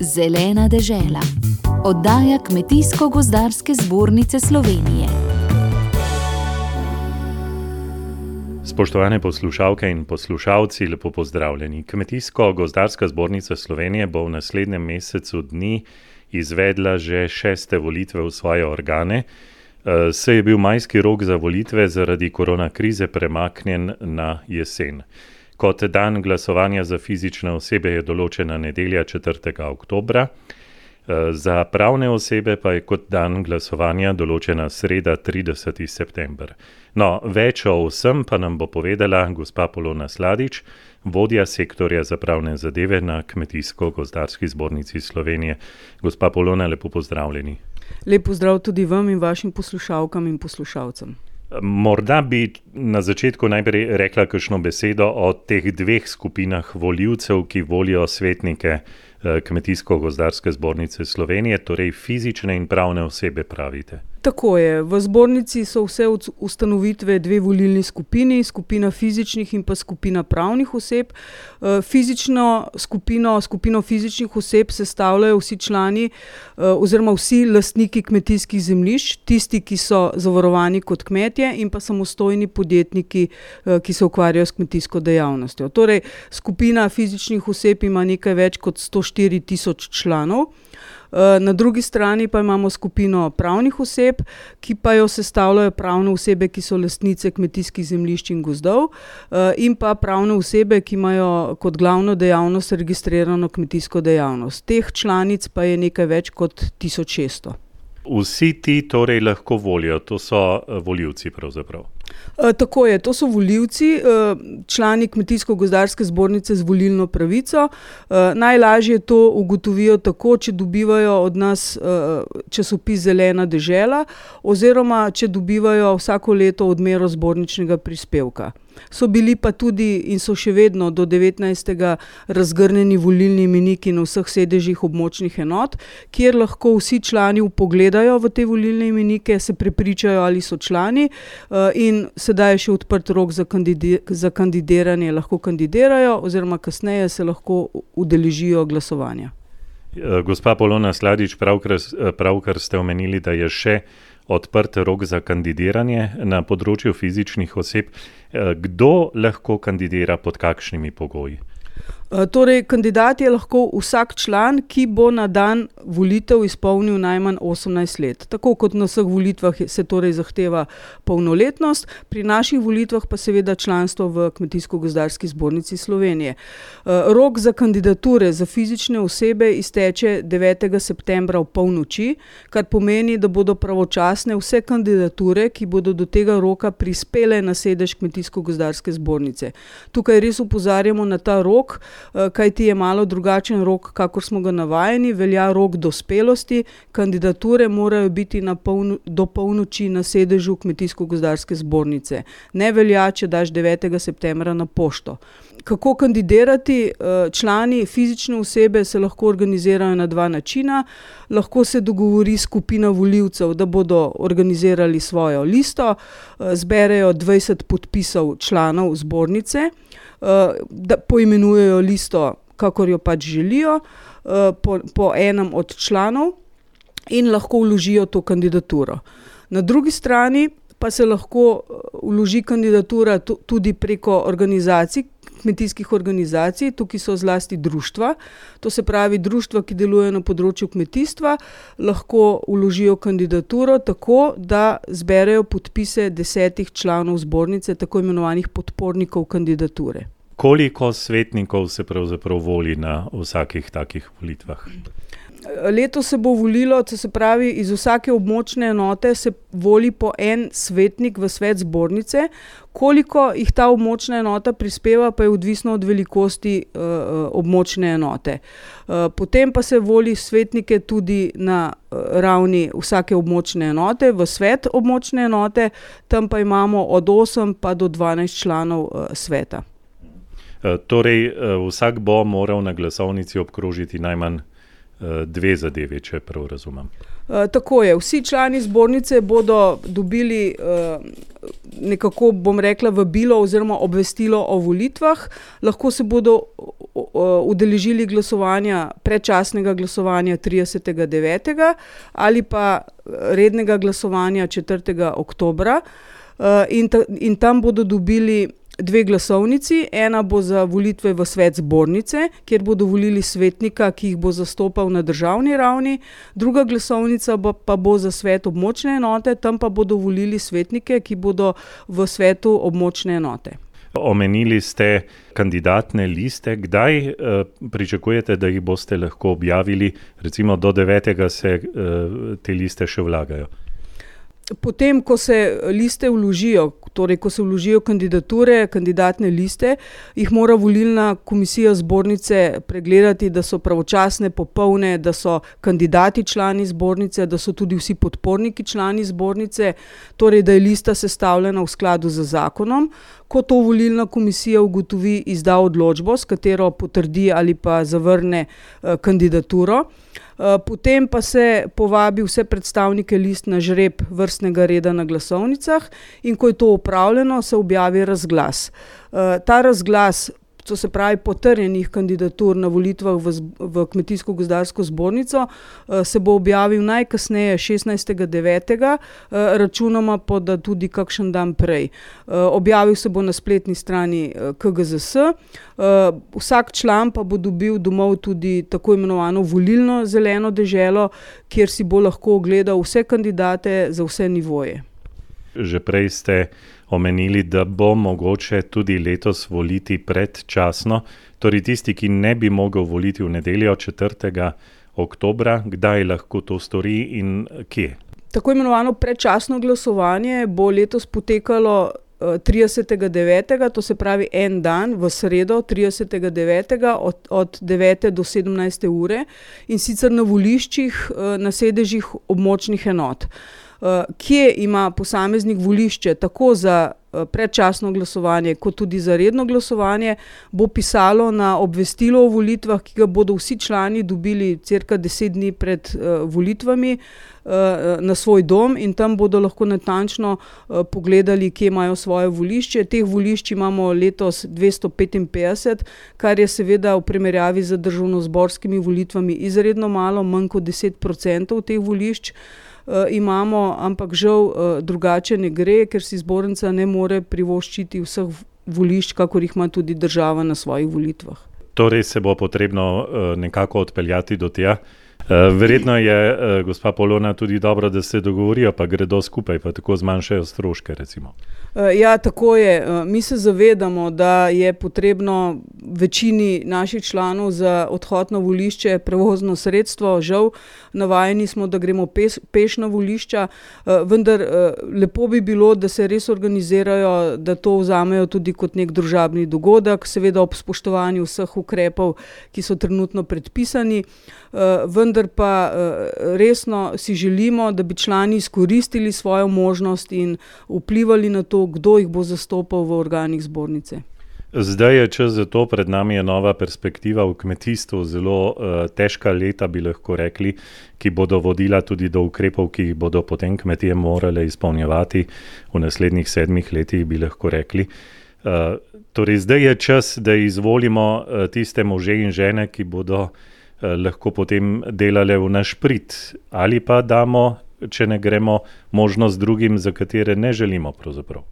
Zelena dežela. Oddaja Kmetijsko-gozdarske zbornice Slovenije. Spoštovane poslušalke in poslušalci, lepo pozdravljeni. Kmetijsko-gozdarska zbornica Slovenije bo v naslednjem mesecu dni izvedla že šeste volitve v svoje organe. Eh, se je bil majski rok za volitve zaradi korona krize premaknjen na jesen. Kot dan glasovanja za fizične osebe je določena nedelja 4. oktobra, eh, za pravne osebe pa je kot dan glasovanja določena sreda 30. september. No, več o vsem pa nam bo povedala gospa Polona Sladič, vodja sektorja za pravne zadeve na Kmetijsko-gozdarski zbornici Slovenije. Gospa Polona, lepo pozdravljeni. Lep pozdrav tudi vam in vašim poslušalkam in poslušalcem. Morda bi na začetku najprej rekla kakšno besedo o teh dveh skupinah voljivcev, ki volijo svetnike eh, Kmetijsko-gozdarske zbornice Slovenije, torej fizične in pravne osebe, pravite. Tako je. V zbornici so vse ustanovitve dve volilni skupini, skupina fizičnih in pa skupina pravnih oseb. Eh, fizično skupino, skupino fizičnih oseb sestavljajo vsi člani eh, oziroma vsi lastniki kmetijskih zemljišč, tisti, ki so zavarovani kot kmetje in pa samostojni podjetniki, eh, ki se ukvarjajo s kmetijsko dejavnostjo. Torej, skupina fizičnih oseb ima nekaj več kot 104 tisoč članov. Eh, na drugi strani pa imamo skupino pravnih oseb, ki pa jo sestavljajo pravne osebe, ki so lastnice kmetijskih zemljišč in gozdov, eh, in pa pravne osebe, ki imajo kot glavno dejavnost registrirano kmetijsko dejavnost. Teh članic pa je nekaj več kot 1600. Vsi ti torej lahko volijo, to so eh, voljivci pravzaprav. E, tako je, to so voljivci, e, člani Kmetijsko-gozdarske zbornice z volilno pravico. E, najlažje to ugotovijo tako, če dobivajo od nas časopis Zelena dežela, oziroma če dobivajo vsako leto odmero zborničnega prispevka so bili pa tudi in so še vedno do 19. razgrnjeni volilni imeniki na vseh sedežih območnih enot, kjer lahko vsi člani upogledajo v te volilne imenike, se prepričajo, ali so člani, eh, in sedaj je še odprt rok za, kandidi za kandidiranje, lahko kandidirajo, oziroma kasneje se lahko udeležijo glasovanja. Eh, gospa Polona Sladič, pravkar, eh, pravkar ste omenili, da je še odprt rok za kandidiranje na področju fizičnih oseb. Eh, kdo lahko kandidira pod kakšnimi pogoji? Eh, torej, kandidat je lahko vsak član, ki bo na dan volitev izpolnil najmanj 18 let. Tako kot na vseh volitvah se torej zahteva polnoletnost, pri naših volitvah pa seveda članstvo v Kmetijsko-gozdarski zbornici Slovenije. Eh, rok za kandidature za fizične osebe izteče 9. septembra v polnoči, kar pomeni, da bodo pravočasne vse kandidature, ki bodo do tega roka prispele na sedež Kmetijsko-gozdarske zbornice. Tukaj res upozarjamo na ta rok. Eh, kaj ti je malo drugačen rok, kakor smo ga navajeni, velja rok dospelosti, kandidature morajo biti polno, do polnoči na sedežu Kmetijsko-gozdarske zbornice. Ne velja, če daš 9. septembra na pošto. Kako kandidirati? Eh, člani fizične osebe se lahko organizirajo na dva načina. Lahko se dogovori skupina voljivcev, da bodo organizirali svojo listo, eh, zberejo 20 podpisov članov zbornice. Eh, da poimenujejo listo, kakor jo pač želijo, eh, po, po enem od članov in lahko vložijo to kandidaturo. Na drugi strani pa se lahko vloži kandidatura tudi preko organizacij, kmetijskih organizacij, tukaj so zlasti društva, to se pravi društva, ki delujejo na področju kmetijstva, lahko vložijo kandidaturo tako, da zberejo podpise desetih članov zbornice, tako imenovanih podpornikov kandidature. Koliko svetnikov se pravzaprav voli na vsakih takih volitvah? Leto se bo volilo, se pravi, iz vsake območne enote se voli po en svetnik v svet zbornice. Koliko jih ta območna enota prispeva, pa je odvisno od velikosti uh, območne enote. Uh, potem pa se voli svetnike tudi na uh, ravni vsake območne enote, v svet območne enote, tam pa imamo od 8 pa do 12 članov uh, sveta. Torej, vsak bo moral na glasovnici obkrožiti najmanj dve zadevi, če prav razumem. Tako je. Vsi člani zbornice bodo dobili nekako, bom rekla, vabilo oziroma obvestilo o volitvah. Lahko se bodo udeležili glasovanja, predčasnega glasovanja 30.9. ali pa rednega glasovanja 4. oktobra. In, ta, in tam bodo dobili dve glasovnici. Ena bo za volitve v svet zbornice, kjer bodo volili svetnika, ki jih bo zastopal na državni ravni, druga glasovnica bo, pa bo za svet območne enote, tam pa bodo volili svetnike, ki bodo v svetu območne enote. Omenili ste kandidatne liste. Kdaj eh, pričakujete, da jih boste lahko objavili? Recimo do 9. se eh, te liste še vlagajo. Potem, ko se liste vložijo, torej ko se vložijo kandidature, kandidatne liste, jih mora volilna komisija zbornice pregledati, da so pravočasne, popolne, da so kandidati člani zbornice, da so tudi vsi podporniki člani zbornice, torej da je lista sestavljena v skladu z zakonom. Ko to volilna komisija ugotovi, izda odločbo, s katero potrdi ali pa zavrne eh, kandidaturo. Eh, potem pa se povabi vse predstavnike list na žreb vrstnega reda na glasovnicah, in ko je to upravljeno, se objavi razglas. Eh, ta razglas to se pravi potrjenih kandidatur na volitvah v, v Kmetijsko-gozdarsko zbornico, eh, se bo objavil najkasneje 16.9., eh, računoma pa da tudi kakšen dan prej. Objavil se bo na spletni strani KGZS, vsak član pa bo dobil domov tudi tako imenovano volilno zeleno deželo, kjer si bo lahko ogledal vse kandidate za vse nivoje. Že prej ste omenili, da bo mogoče tudi letos voliti predčasno. Torej, tisti, ki ne bi mogel voliti v nedeljo 4. oktobra, kdaj lahko to stori in kje? Tako imenovano predčasno glasovanje bo letos potekalo. 30.9., to se pravi en dan v sredo, 30.9. Od, od 9. do 17. ure in sicer na voliščih, na sedežih območnih enot. Eh, kje ima posameznik volišče, tako za eh, predčasno glasovanje, kot tudi za redno glasovanje, bo pisalo na obvestilo o volitvah, ki ga bodo vsi člani dobili crka deset dni pred uh, volitvami uh, na svoj dom in tam bodo lahko natančno uh, pogledali, kje imajo svoje volišče. Teh volišč imamo letos 255, kar je seveda v primerjavi z državno-zborskimi volitvami izredno malo, manj kot 10% teh volišč. Eh, imamo, ampak žal uh, drugače ne gre, ker si zbornica ne more privoščiti vseh volišč, kakor jih ima tudi država na svojih volitvah. Torej se bo potrebno uh, nekako odpeljati do tja. Uh, verjetno je, uh, gospa Polona, tudi dobro, da se dogovorijo, pa gredo skupaj, pa tako zmanjšajo stroške. Recimo. Eh, ja, tako je. Eh, mi se zavedamo, da je potrebno večini naših članov za odhod na volišče prevozno sredstvo. Žal, navajeni smo, da gremo peš, peš na volišča, eh, vendar lepo bi bilo, da se res organizirajo, da to vzamejo tudi kot nek družabni dogodek, seveda ob spoštovanju vseh ukrepov, ki so trenutno predpisani. Vendar pa resno si želimo, da bi člani izkoristili svojo možnost in vplivali na to, kdo jih bo zastopal v organih zbornice. Zdaj je čas za to, pred nami je nova perspektiva v kmetijstvu, zelo uh, težka leta, bi lahko rekli, ki bodo vodila tudi do ukrepov, ki jih bodo potem kmetije morale izpolnjevati v naslednjih sedmih letih, bi lahko rekli. Uh, torej, zdaj je čas, da izvolimo uh, tiste može in žene, ki bodo uh, lahko potem delale v naš prid, ali pa damo, če ne gremo, možnost drugim, za katere ne želimo pravzaprav.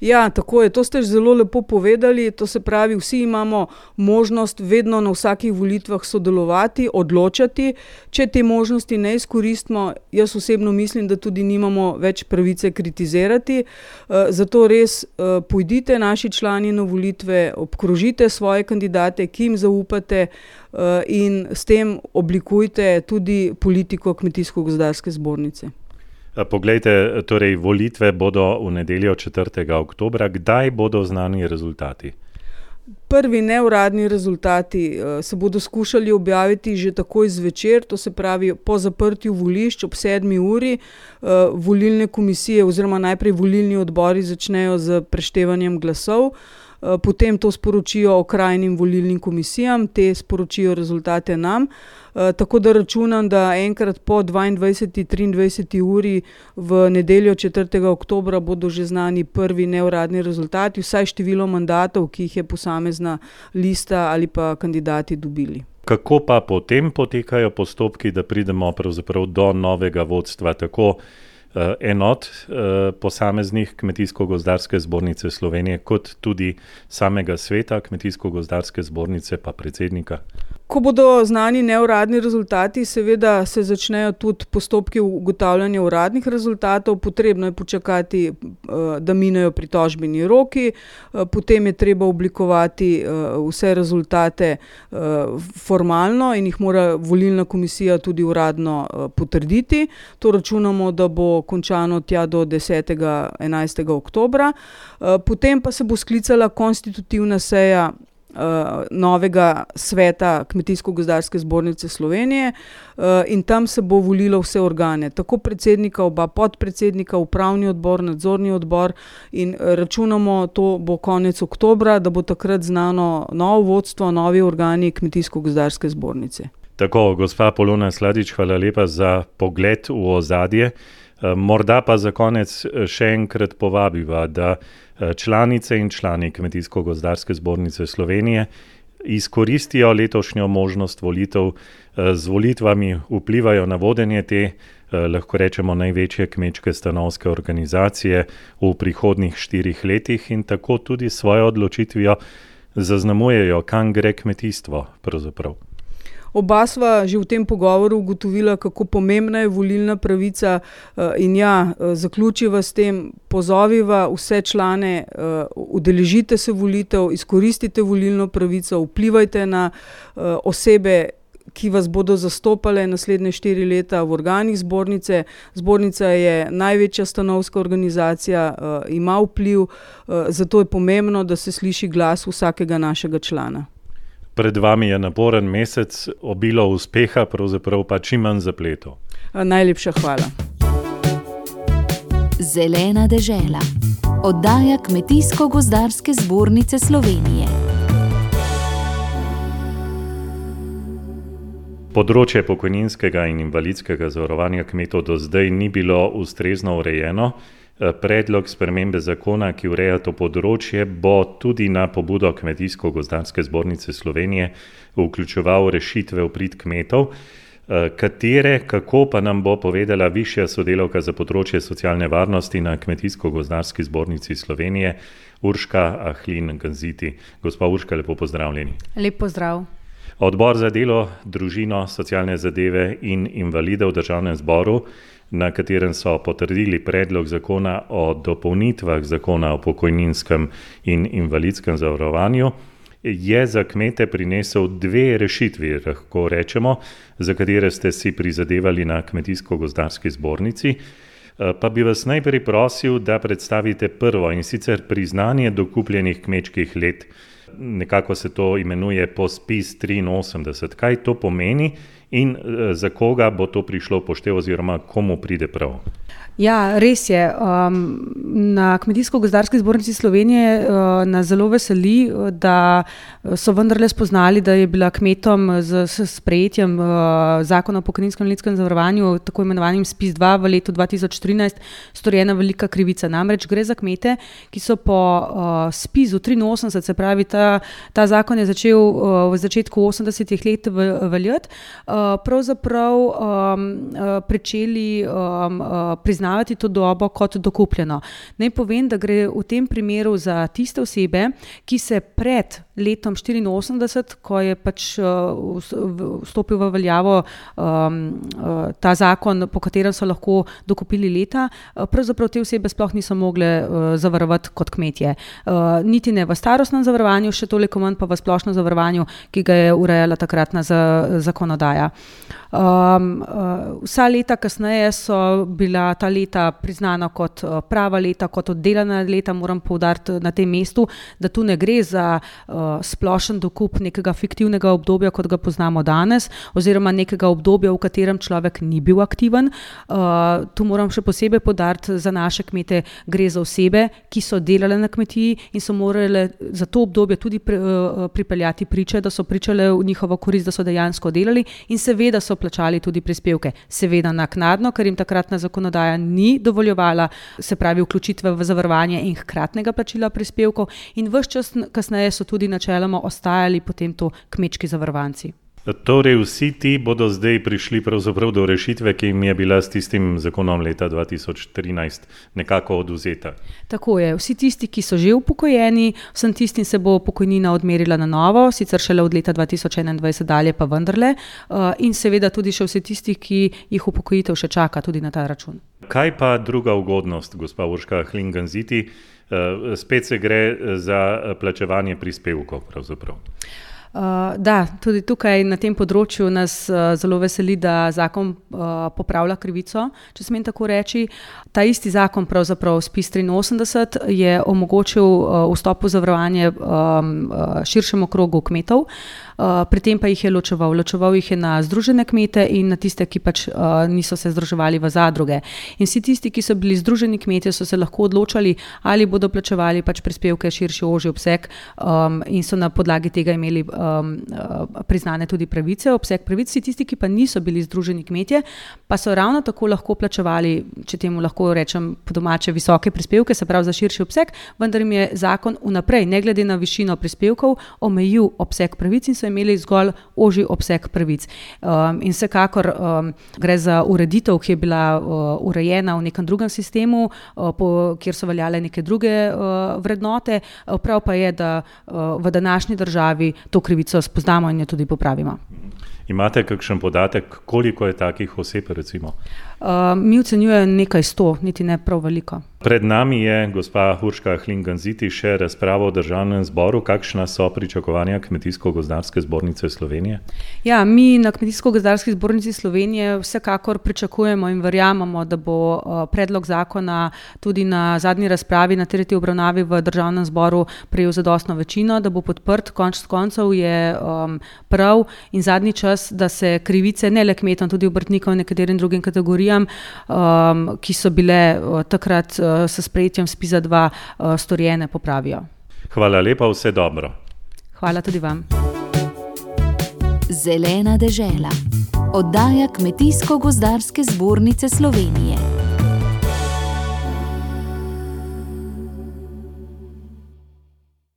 Ja, tako je. To ste zelo lepo povedali. To se pravi, vsi imamo možnost vedno na vsakih volitvah sodelovati, odločati. Če te možnosti ne izkoristimo, jaz osebno mislim, da tudi nimamo več pravice kritizirati. Eh, zato res eh, pojdite naši člani na volitve, obkrožite svoje kandidate, ki jim zaupate. Uh, in s tem oblikujte tudi politiko Kmetijsko-gozdarske zbornice. Eh, poglejte, torej volitve bodo v nedeljo 4. oktober. Kdaj bodo znani rezultati? Prvi neuradni rezultati uh, se bodo skušali objaviti že takoj zvečer, to se pravi po zaprtju volišč ob 7. uri. Uh, volilne komisije oziroma najprej volilni odbori začnejo z preštevanjem glasov. Potem to sporočijo okrajnim volilnim komisijam, te sporočijo rezultate nam. Tako da računam, da enkrat po 22. 23. uri v nedeljo 4. oktobra bodo že znani prvi neuradni rezultati, vsaj število mandatov, ki jih je posamezna lista ali pa kandidati dobili. Kako pa potem potekajo postopki, da pridemo do novega vodstva, tako enot uh, posameznih Kmetijsko-gozdarske zbornice Slovenije, kot tudi samega sveta Kmetijsko-gozdarske zbornice, pa predsednika? Ko bodo znani neuradni rezultati, seveda se začnejo tudi postopki ugotavljanja uradnih rezultatov. Potrebno je počakati, eh, da minejo pritožbeni roki, eh, potem je treba oblikovati eh, vse rezultate formalno in jih mora volilna komisija tudi uradno potrditi. To računamo, da bo končano tja do 10. 11. oktobra. Potem pa se bo sklicala konstitutivna seja uh, novega sveta Kmetijsko-gozdarske zbornice Slovenije uh, in tam se bo volilo vse organe, tako predsednika, oba podpredsednika, upravni odbor, nadzorni odbor in eh, računamo, to bo konec oktobra, da bo takrat znano novo vodstvo, novi organi Kmetijsko-gozdarske zbornice. Tako, gospa Polona Sladič, hvala lepa za pogled v ozadje. Morda pa za konec še enkrat povabiva, da članice in člani Kmetijsko-gozdarske zbornice Slovenije izkoristijo letošnjo možnost volitev, eh, z volitvami vplivajo na vodenje te, eh, lahko rečemo, največje kmečke stanovske organizacije v prihodnih štirih letih in tako tudi svojo odločitvijo zaznamujejo, kam gre kmetijstvo pravzaprav. Oba sva že v tem pogovoru ugotovila, kako pomembna je volilna pravica, eh, in ja, eh, zaključiva s tem, pozoviva vse člane, eh, udeležite se volitev, izkoristite volilno pravico, vplivajte na osebe. Ki vas bodo zastopale naslednje štiri leta v organih zbornice. Zbornica je največja stanovska organizacija, uh, ima vpliv, uh, zato je pomembno, da se sliši glas vsakega našega člana. Pred vami je naporen mesec, obilo uspeha, pravzaprav pa čim manj zapletov. Najlepša hvala. Zelena dežela, oddaja Kmetijsko-gozdarske zbornice Slovenije. Področje pokojninskega in invalidskega zavarovanja kmetov do zdaj ni bilo ustrezno urejeno. Predlog spremembe zakona, ki ureja to področje, bo tudi na pobudo Kmetijsko-gozdanske zbornice Slovenije vključeval rešitve v prid kmetov, eh, katere, kako pa nam bo povedala višja sodelovka za področje socialne varnosti na Kmetijsko-gozdarski zbornici Slovenije, Urška Ahlin Ganziti. Gospa Urška, lepo pozdravljeni. Lep pozdrav. Odbor za delo, družino, socialne zadeve in invalide v državnem zboru na katerem so potrdili predlog zakona o dopolnitvah zakona o pokojninskem in invalidskem zavarovanju, je za kmete prinesel dve rešitvi, lahko rečemo, za katere ste si prizadevali na Kmetijsko-gozdarski zbornici. Pa bi vas najprej prosil, da predstavite prvo in sicer priznanje dokupljenih kmečkih let. Nekako se to imenuje po spis 83. Kaj to pomeni in eh, za koga bo to prišlo poštev oziroma komu pride prav. Ja, res je. Um, na Kmetijsko-gozdarski zbornici Slovenije uh, nas zelo veseli, da so vendarle spoznali, da je bila kmetom z, z sprejetjem uh, zakona o pokojninskem in ljudskem zavarovanju, tako imenovanim SPIS-2 v letu 2013, storjena velika krivica. Namreč gre za kmete, ki so po uh, SPIS-u 83, se pravi, ta, ta zakon je začel uh, v začetku 80-ih let veljati, uh, pravzaprav um, uh, pričeli um, uh, priznati priznavati to dobo kot dokupljeno. Naj povem, da gre v tem primeru za tiste osebe, ki se pred letom 84, ko je pač uh, vstopil v veljavo um, uh, ta zakon, po katerem so lahko dokupili leta, uh, pravzaprav te osebe sploh niso mogle zavarovati kot kmetje. Niti ne v starostnem zavarovanju, še toliko manj pa v splošnem zavarovanju, ki ga je urejala takratna zakonodaja. Um, uh, vsa leta kasneje so bila ta leta priznana kot prava leta, kot oddelana leta. Moram povdariti na tem mestu, da tu ne gre za uh, splošen dokup nekega fiktivnega obdobja, kot ga poznamo danes, oziroma nekega obdobja, v katerem človek ni bil aktiven. Uh, tu moram še posebej podariti za naše kmete, gre za osebe, ki so delale na kmetiji in so morale za to obdobje tudi pri, uh, pripeljati priče, da so pričale v njihovo korist, da so dejansko delali in seveda so plačali tudi prispevke. Seveda naknadno, ker jim takratna zakonodaja ni dovoljevala, se pravi, vključitve v zavarovanje in hkratnega plačila prispevkov, in vse čas kasneje so tudi načeloma ostajali potem to kmečki zavarovanci. Torej, vsi ti bodo zdaj prišli do rešitve, ki jim je bila s tistim zakonom leta 2013 nekako oduzeta. Tako je. Vsi tisti, ki so že upokojeni, vsem tistim se bo pokojnina odmerila na novo, sicer šele od leta 2021 dalje, pa vendarle. Uh, in seveda tudi še vsi tisti, ki jih upokojitev še čaka, tudi na ta račun. Kaj pa druga ugodnost, gospa Urška Hlinganziti? Uh, spet se gre za plačevanje prispevkov. Pravzaprav. Uh, da, tudi tukaj na tem področju nas uh, zelo veseli, da zakon uh, popravlja krivico, če smem tako reči. Ta isti zakon, pravzaprav SPIS 83, je omogočil uh, vstop v zavarovanje um, uh, širšemu krogu kmetov. Uh, Eh, pri tem pa jih je ločeval. Ločeval jih je na združene kmete in na tiste, ki pač uh, niso se združevali v zadruge. In vsi tisti, ki so bili združeni kmetje, so se lahko odločali, ali bodo plačevali pač prispevke širši oži obseg um, in so na podlagi tega imeli um, priznane tudi pravice, obseg pravic. Vsi tisti, ki pa niso bili združeni kmetje, pa so ravno tako lahko plačevali, če temu lahko rečem po domače, visoke prispevke, se pravi za širši obseg, vendar jim je zakon vnaprej, ne glede na višino prispevkov, omejil obseg pravic in so imeli zgolj oži obseg pravic. Um, in vsekakor um, gre za ureditev, ki je bila uh, urejena v nekem drugem sistemu, uh, po, kjer so veljale neke druge uh, vrednote. Uh, prav pa je, da uh, v današnji državi to krivico spoznamo in jo tudi popravimo. Imate kakšen podatek, koliko je takih oseb? Recimo? Uh, mi ocenjujemo nekaj sto, niti ne prav veliko. Pred nami je gospa Hurška Hlinganziti še razprava o državnem zboru. Kakšna so pričakovanja Kmetijsko-gozdarske zbornice Slovenije? Ja, mi na Kmetijsko-gozdarski zbornici Slovenije vsekakor pričakujemo in verjamemo, da bo predlog zakona tudi na zadnji razpravi, na tretji obravnavi v državnem zboru prejel zadostno večino, da bo podprt. Konč koncev je um, prav in zadnji čas, da se krivice ne le kmetom, tudi obrtnikom in nekaterim drugim kategorijam um, ki so bile uh, takrat s sprejetjem SPIZA 2 uh, storjene, popravijo. Hvala lepa, vse dobro. Hvala tudi vam. Zelena dežela. Oddaja Kmetijsko-gozdarske zbornice Slovenije.